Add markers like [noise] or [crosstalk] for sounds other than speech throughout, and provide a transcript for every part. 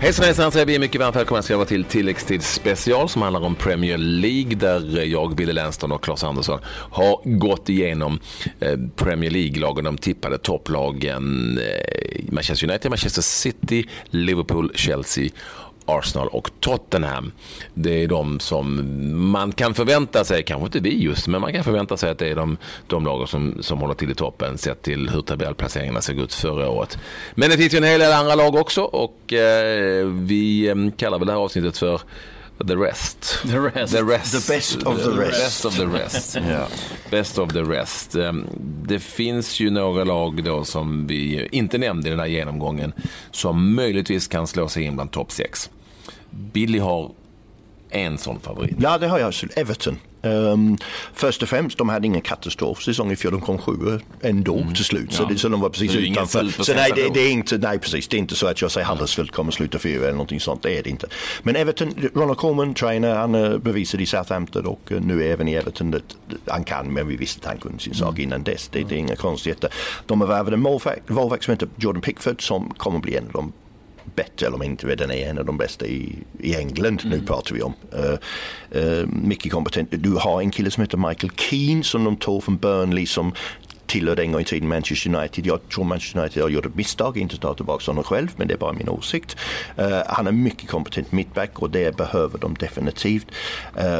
Hejsan hejsan säger vi mycket varmt välkomna ska vara till tilläggstid special som handlar om Premier League där jag, Billy Lennström och Claes Andersson har gått igenom eh, Premier League-lagen, de tippade topplagen eh, Manchester United, Manchester City, Liverpool, Chelsea Arsenal och Tottenham. Det är de som man kan förvänta sig, kanske inte vi just, men man kan förvänta sig att det är de, de lag som, som håller till i toppen sett till hur tabellplaceringarna såg ut förra året. Men det finns ju en hel del andra lag också och eh, vi eh, kallar väl det här avsnittet för The rest. The rest. The, rest. The best of the rest. Best of the rest. [laughs] Best of the rest. Ehm, det finns ju några lag då som vi inte nämnde i den här genomgången som möjligtvis kan slå sig in bland topp 6. Billy har en sån favorit. Ja, det har jag. Everton. Um, först och främst, de hade ingen katastrofsäsong i fjol. De kom sju ändå mm. till slut. Så, ja. det, så de var precis det utanför. Så nej, det, det, är inte, nej, precis. Det är inte så att jag säger Huddersfield kommer sluta fyra eller någonting sånt. Det är det inte. Men Everton, Ronald Koeman, trainer, han uh, bevisade i Southampton och uh, nu även i Everton. Det, han kan, men vi visste att han kunde sin sak mm. innan dess. Det, det är inga konstigheter. De har värvat en målvakt som heter Jordan Pickford som kommer bli en av de bättre, eller om inte redan är en av de bästa i, i England. Mm. Nu pratar vi om. Uh, uh, mycket kompetent. Du har en kille som heter Michael Keane som de tog från Burnley som tillhörde en gång i tiden Manchester United. Jag tror Manchester United har gjort ett misstag, inte ta tillbaka honom själv, men det är bara min åsikt. Uh, han är mycket kompetent mittback och det behöver de definitivt.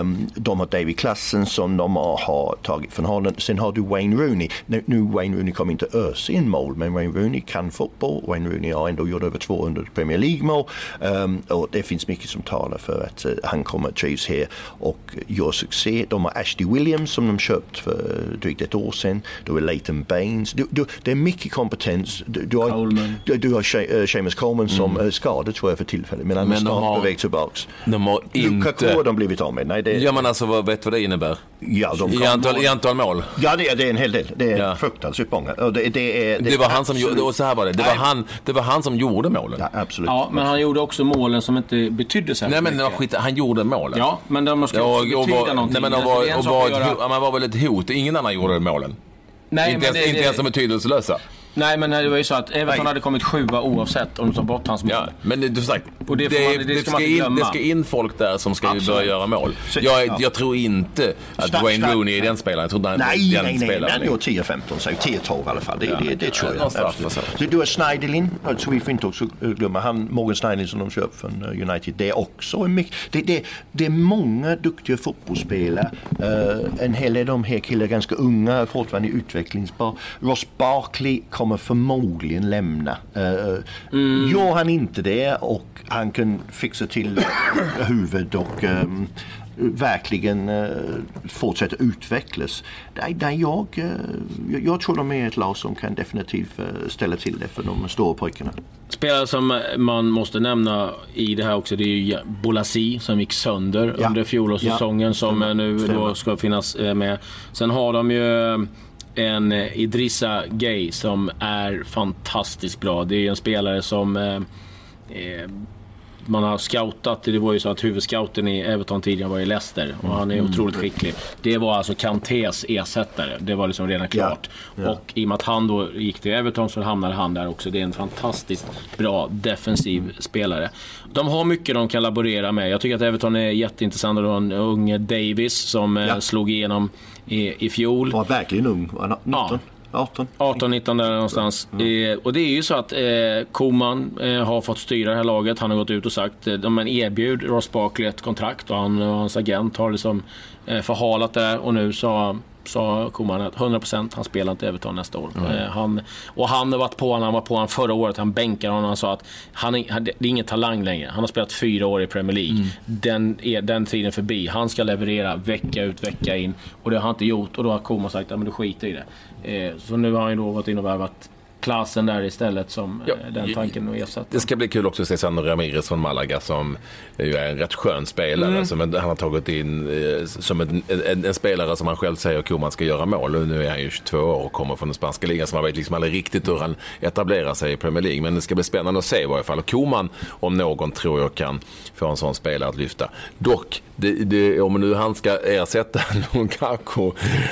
Um, de har David Klassen som de har tagit från Holland. Sen har du Wayne Rooney. Nu, nu Wayne Rooney kommer inte ösa in mål, men Wayne Rooney kan fotboll. Wayne Rooney har ändå gjort över 200 Premier League-mål um, och det finns mycket som talar för att uh, han kommer att trivas här och gör succé. De har Ashley Williams som de köpt för drygt ett år sedan. Då är Leighton Baines. Du, du, det är mycket kompetens. Du, du har, Coleman. du, du har She, uh, Seamus Coleman som mm. är skadad tror jag för tillfället. Men han är snart på väg tillbaks. De har inte... Lukaku har de blivit av med. Nej, det, ja men alltså vad, vet du vad det innebär? Ja, de I, antal, I antal mål? Ja det är, det är en hel del. Det är ja. fruktansvärt många. Och det, det, är, det, det var han som gjorde, och så här var det. Det var, han, det var han som gjorde målen. Ja, absolut. Ja, men han gjorde också målen som inte betydde så Nej men mycket. skit, han gjorde målen. Ja, men de ska också och, betyda och, någonting. Nej, men och var, och var, man var väl ett hot. Ingen annan gjorde målen. Nej, inte ens, det, inte ens som betydelselösa. Nej, men det var ju så att Everton Nej. hade kommit sjua oavsett om de tar bort hans mål. Ja, men du sagt, och det, det, man, det, det, ska in, det ska in folk där som ska börja göra mål. Så, jag, ja. jag tror inte att Stark, Wayne stark. Rooney är den spelaren. Jag tror inte Nej, den nej, nej. spelaren. Han gjorde 10-15, så 10-12 i alla fall. Det, Ja. det, det tror Ja, jag. absolut. Du, har Schneiderlin, så vi får inte också glömma. Han, Morgan Schneiderlin som de köpt från eh, United. Det är också en mycket... Det, det, det är många duktiga fotbollsspelare. Uh, en hel del av de här killarna är ganska unga, fortfarande utvecklingsbara. Ross Barkley kommer förmodligen lämna. Uh, Mm. Gör han inte det och han kan fixa till [coughs] huvudet och um, verkligen uh, fortsätta utvecklas. Nej, nej, jag, uh, jag, tror de är ett lag som kan definitivt uh, ställa till det för de stora pojkarna. Spelare som man måste nämna i det här också, det är ju Bolasi som gick sönder Ja. under fjolårssäsongen Ja, som stämmer, nu då stämmer. ska finnas eh, med. Sen har de ju en eh, Idrissa Gay som är fantastiskt bra. Det är en spelare som eh, eh man har scoutat. Det var ju så att huvudscouten i Everton tidigare var i Leicester och han är otroligt skicklig. Det var alltså Kantés ersättare. Det var liksom redan klart. Ja. Och i och med att han då gick till Everton så hamnade han där också. Det är en fantastiskt bra defensiv spelare. De har mycket de kan laborera med. Jag tycker att Everton är jätteintressant. De har en unge Davis som eh, Ja. slog igenom i, i fjol. Var verkligen ung. Var han 19? 18? 18-19 där någonstans. Eh, och det är ju så att eh, Koman eh, har fått styra det här laget. Han har gått ut och sagt eh, erbjud Ross Barkley ett kontrakt och han och hans agent har liksom eh, förhalat det där och nu så sa Koman att 100% han spelar inte Everton nästa år. Eh, han, och han har varit på honom, han var på honom förra året, han bänkade honom. Han sa att han, är- det är ingen talang längre. Han har spelat fyra år i Premier League. Den, är, den tiden förbi. Han ska leverera vecka ut, vecka in. Och det har han inte gjort. Och då har Koman sagt att du skiter i det. Eh, så nu har han ju då gått in och värvat klassen där istället som Ja, eh, den tanken att ersätta. Det ska bli kul också att se Sandro Ramirez från Malaga som ju är en rätt skön spelare. Mm. Som han har tagit in eh, som en, en, en spelare som han själv säger Koman ska göra mål. Och nu är han ju 22 år och kommer från den spanska ligan så man vet liksom aldrig riktigt hur han etablerar sig i Premier League. Men det ska bli spännande att se i varje fall. Och Koman om någon tror jag kan få en sån spelare att lyfta. Dock, det, det, om nu han ska ersätta [laughs] Lukaku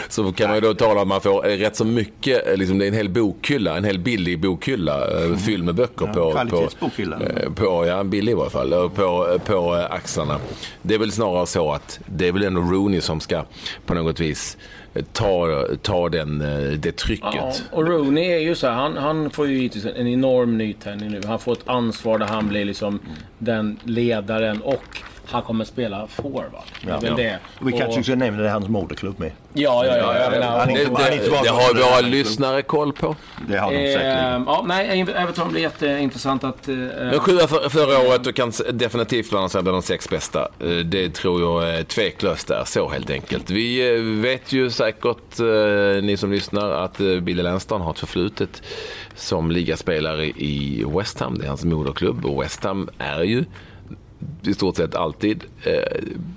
så kan man ju då tala om att man får rätt så mycket, eh, liksom, det är en hel bokhylla, en hel hel billig bokhylla Mm. fylld med böcker på, på, kvalitetsbokhylla. eh, på, ja billig i varje fall, eh, på, på axlarna. Det är väl snarare så att det är väl ändå Rooney som ska på något vis ta, ta den, det trycket. Ja, och Rooney är ju så här, han, han får ju givetvis en enorm nytändning nu. Han får ett ansvar där han blir liksom den ledaren och han kommer spela forward. Det är väl det. Vi kanske ska nämna det är hans moderklubb med. Ja, ja, ja. Är Det, är har våra lyssnare koll på. Det har de Eh, säkerligen. ja, nej, Everton blir jätteintressant att... Eh, Men sjua för, förra året och kan definitivt blanda sig bland de sex bästa. Eh, Det tror jag eh, tveklöst är så helt enkelt. Vi eh, vet ju säkert, eh, ni som lyssnar, att eh, Billy Lanston har ett förflutet som ligaspelare i West Ham. Det är hans moderklubb och West Ham är ju i stort sett alltid eh,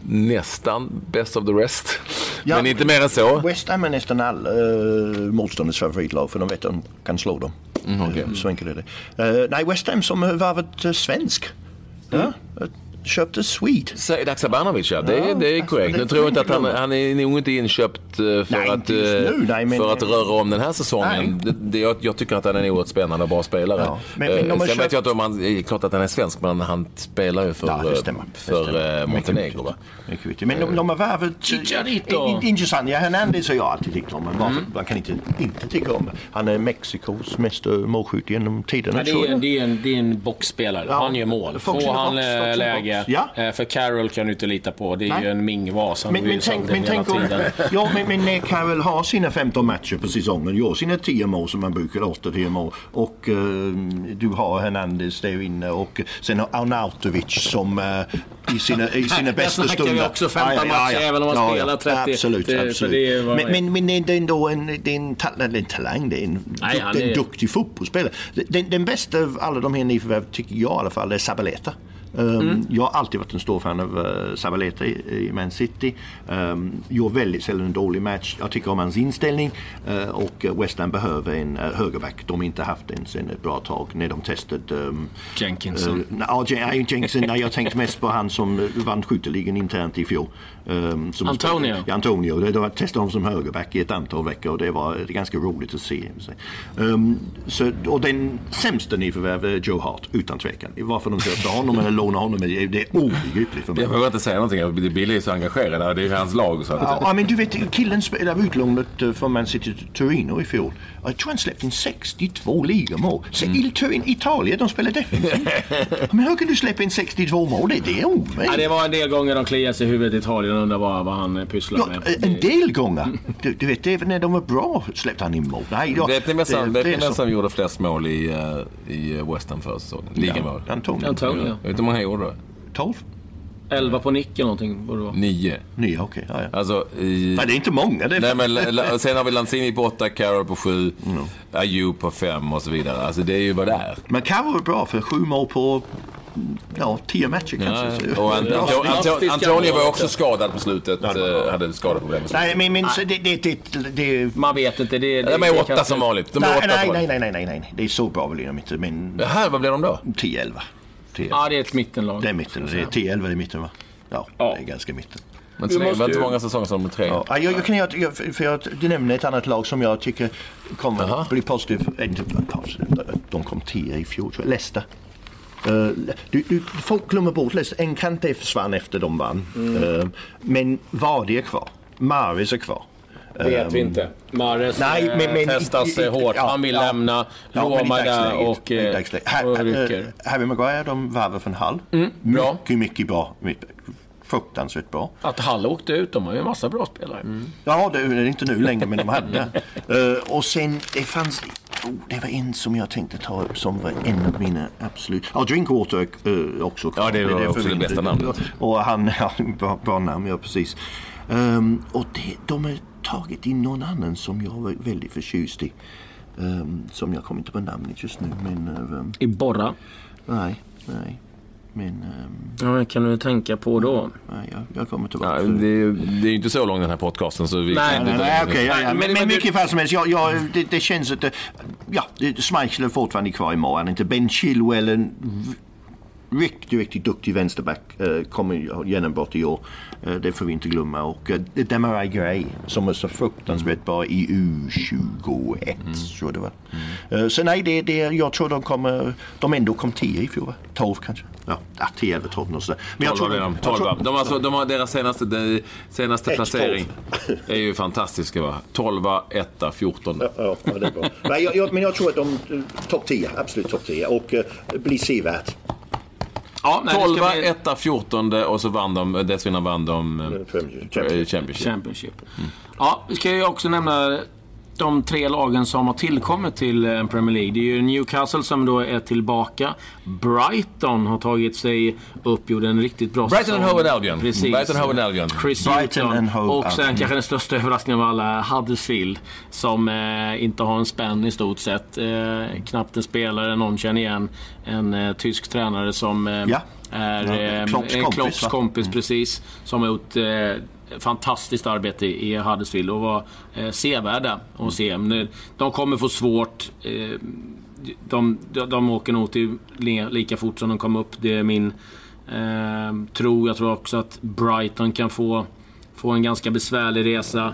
nästan best of the rest. Ja. Men inte mer än så. West Ham är nästan alla uh, motståndets favoritlag för de vet att de kan slå dem. Mm, Eh, Så enkelt är det. Eh, nej, West Ham som varvet uh, svensk. Mm. Ja, eh, köpte Swede. Said Haksabanovic, ja. Det, är- Ja, det är alltså, korrekt. det Nu tror jag inte att han, han är nog inte inköpt eh, för, Nej, att, eh, nu, nej, men- för att röra om den här säsongen. Nej. Det, det, jag, jag tycker att han är en oerhört spännande och bra spelare. Ja, men- men Eh, Sen köpt- vet jag inte om han, det är klart att han är svensk, men han spelar ju för, Ja, det stämmer. Det för stämmer. Montenegro. Va? Men de, de har värvat... Chicharito. In- Intressant. Ja, Hernandez har jag alltid tyckt om. Mm. man kan inte inte tycka om. Han är Mexikos mesta målskytt genom tiderna. Ja, det, är, det, är en, det är en boxspelare. Ja. Han gör mål. Får han box, läge. Ja. Eh, För Carroll kan du inte lita på. Det är Nej. ju en mingvas. Han Men, men, tänk, men, tänk om, [laughs] ja, men, men när Carroll har sina 15 matcher på säsongen, gör sina 10 mål som man brukar, 8-10 mål och eh, du har Hernandez där inne och sen har Arnautovic som eh, i sina, i [laughs] sina bästa snackar stunder. vi också 15 matcher, även om han spelar 30. Absolut, Det- absolut. det var- men, men, men det är ändå en, det är en, en talang, det är en, Nej, det är en duktig fotbollsspelare. Den, den bästa av alla de här nyförvärv tycker jag i alla fall är Sabaleta. Um, Mm. Jag har alltid varit en stor fan av Zabaleta i, i Man City. Um, gör väldigt sällan en dålig match. Jag tycker om hans inställning uh, och uh, West Ham behöver en högerback. De har inte haft en sen ett bra tag när de testade um, Jenkinson. Jen- nej, Jenkinson. nej, jag tänkte mest på han som vann skytteligan internt i fjol. Som Antonio. Ja, Antonio. Det, de testade honom som högerback i ett antal veckor och det var ganska roligt att se. Så, och den sämsta nyförvärv är Joe Hart, utan tvekan. Varför de köpte honom eller lånade honom, det är, det är obegripligt för mig. Jag vågar inte säga någonting. Billy är så engagerad. Det är hans lag. Så att, Ja, ja, men du vet, killen spelade utlånet eh, från Man City till Torino i fjol. Jag tror han släppte in 62 ligamål. Så Mm. i Turin, Italien, de spelar defensivt. men hur kan du släppa in 62 mål? Det, det är Ja, omöjligt. det var en del gånger de kliade sig i huvudet i Italien och undrade vad, vad han eh, pysslar Ja, med. en del gånger. Du, du vet, även när de var bra släppte han in mål. Nej, ja, vet ni vem som, det- vet det ni är vem så. som gjorde flest mål i, eh, i West Ham förra säsongen? Ligamål. Antonio. Antonio. Jag inte hur många gjorde då? 12? 11 på nick eller någonting borde det vara. Nio. Nio, okej. ja, ja. Alltså i... Nej, det är inte många. Det är Nej, men sen har vi Lanzini på åtta, Carroll på sju, Ayew på fem och så vidare. Alltså det är ju vad det är. Men Carro är bra för sju mål på ja, tio matcher Ja, kanske. Så- och. Anto- Anto- Antonio var också skadad på slutet. Ja, eh, hade skadeproblem. Nej, men, men så det, det, det, det, Man vet inte. Det, det, De är åtta som vanligt. De är nej, åtta nej, nej, nej, nej, nej, nej. Det är så bra blir de inte. Men Jaha, vad blir de då? 10-11. 10. Ja, det är ett mittenlag. Det är mitten. Det är 10-11 i mitten va? Ja, Ja. det är ganska mitten. Men det måste var inte ju- många säsonger som de tre. Ja, jag, jag kan jag, jag, för jag, du nämnde ett annat lag som jag tycker kommer Jaha. bli positiv. äh, Inte positiv. De kom 10 i fjol tror jag. Leicester. Uh, du, du, folk glömmer bort Leicester. Enkante försvann efter de vann. Uh, men Vardy är kvar. Marvis är kvar. Vet vi inte. Mares Nej, eh, men- men- testas i- i- eh, hårt. ja, Han vill ja. lämna. Ja, men Roma där och, eh, dagsläget. och rycker. Harry Maguire, de varvar från Hull. bra. Mycket, mycket bra. Mycket- Fruktansvärt bra. Att Hall åkte ut. De har ju en massa bra spelare. Ja, det är inte nu längre, men de hade. [laughs] Eh, och sen, det fanns... Oh, det var en som jag tänkte ta upp som var en av mina absolut... Ja, Drinkwater är också. Ja, det var är också det bästa namnet. Och han, [laughs] ja, bra, bra namn, ja precis. Ehm, och det, de har tagit in någon annan som jag var väldigt förtjust i. Ehm, som jag kommer inte på namnet just nu, men... ehm, I Borra. nej, nej. Men... ehm, Ja, kan du tänka på då? nej, jag, jag kommer tillbaka. Ja, det, är, ju- det är inte så lång den här podcasten så vi Nej, Nej, nej, okej, ja, ja. Men- Men, men, mycket fall som helst. Jag, jag, det, det känns att det, ja, det- Schmeichel är fortfarande kvar i morgon. Inte Ben Chilwell. en riktigt, riktigt duktig vänsterback uh, kommer genombrott i år. Uh, det får vi inte glömma. Och uh, Demarai Gray som är så fruktansvärt bra i U21 mm. tror det var. Mm. Uh, så nej, det, det, jag tror de kommer, de ändå kom 10 i fjol va? 12 kanske. Ja, 10, 11, 12 någonstans. Men jag tror, de, 12, tror, de, alltså, de har deras senaste, de, senaste placering är ju fantastisk. Va? 12, 1, 14. Ja, ja, det är bra. nej, jag, jag, men jag tror att de topp 10, absolut topp 10 och uh, blir sevärt. Ja, 12, bli... 1, 14 och så vann de, dessförinnan vann de eh, Championship. Championship. Mm. Ja, vi ska ju också nämna de tre lagen som har tillkommit till eh, Premier League. Det är ju Newcastle som då är tillbaka. Brighton har tagit sig upp, gjorde en riktigt bra Brighton and Hove Albion. Precis. Brighton and Hove Albion. Chris Brighton and Hove Och sen kanske den största överraskningen av alla, Huddersfield. Som eh, inte har en spänn i stort sett. Eh, knappt en spelare någon känner igen. En eh, tysk tränare som eh, ja. Är Klopps kompis, Klopps kompis mm. precis. Som har gjort fantastiskt arbete i Huddersfield och var eh, sevärda att se. Men de kommer få svårt. Eh, de, de, de åker nog till lika fort som de kom upp. Det är min eh, tro. Jag tror också att Brighton kan få, få en ganska besvärlig resa.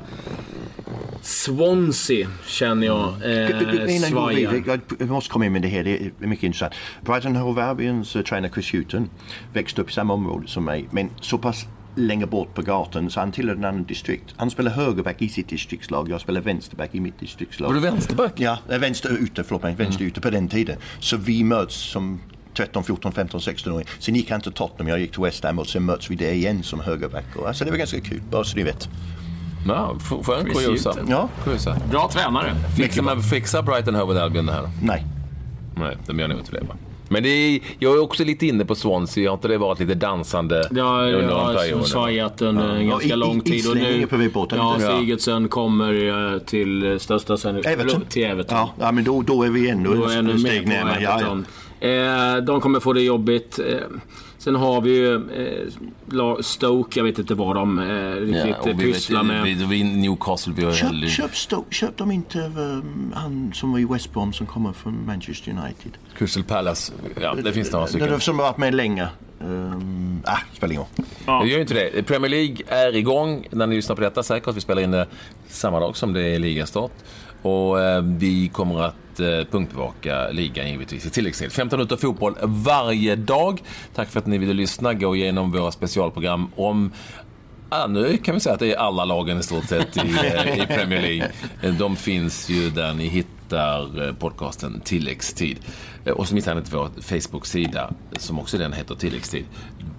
Swansea känner jag eh, svajar. Jag måste komma in med det här, det är mycket intressant. Brighton Hove Albions uh, tränare Chris Hutton växte upp i samma område som mig, men så pass längre bort på gatan så han tillhör en annan distrikt. Han spelar högerback i sitt distriktslag, jag spelar vänsterback i mitt distriktslag. Var du vänsterback? Ja, vänster ute, förlåt mig, vänster mm. ute på den tiden. Så vi möts som 13, 14, 15, 16-åring. Sen gick han till Tottenham, jag gick till West Ham och sen möts vi där igen som högerback. Alltså det var ganska kul, bara så ni vet. Ja, skön kuriosa. Ja. Bra tränare. Fixar, fixar Brighton Hove Albion det här? Nej. Nej, de gör nog inte det va? Men det är, jag är också lite inne på Swansea. Har inte det varit lite dansande ja, under en period? Ja, svajat under ja. ganska ja, lång tid. Och nu, ja, Sigurdsson kommer eh, till största sen, Everton. till Everton. Ja, ja, men då, då är vi ännu då ett steg närmare. Ja, ja. Eh, de kommer få det jobbigt. Eh, Sen har vi ju eh, Stoke, jag vet inte vad de eh, riktigt ja, pysslar med. Vi, vi, Newcastle, vi har köp, heller... köp, Stoke, köp dem inte um, han som var i West Brom som kommer från Manchester United. Crystal Palace, ja det finns några stycken. Som har varit med länge. Um, ah, spelar ingen roll. Ja. Det gör inte det. Premier League är igång när ni lyssnar på detta säkert. Vi spelar in det samma dag som det är ligastart. Och eh, vi kommer att eh, punktbevaka ligan givetvis i tilläggstid. 15 minuter fotboll varje dag. Tack för att ni ville lyssna. Gå igenom våra specialprogram om Ja, nu kan vi säga att det är alla lagen i stort sett i, eh, i Premier League. De finns ju där ni hittar eh, podcasten Tilläggstid. Eh, och så missar ni inte vår Facebook-sida som också den heter Tilläggstid.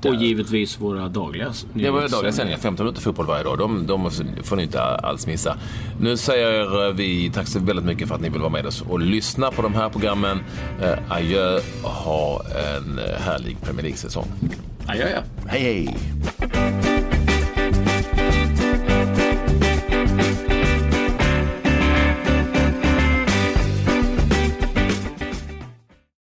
Där... Och givetvis våra dagliga Ja, våra dagliga sändningar. 15 minuter fotboll varje dag. De, de får ni inte alls missa. Nu säger vi tack så väldigt mycket för att ni vill vara med oss och lyssna på de här programmen. Adjö. Ha en härlig Premier League-säsong. Adjö, ja. Hej, hej.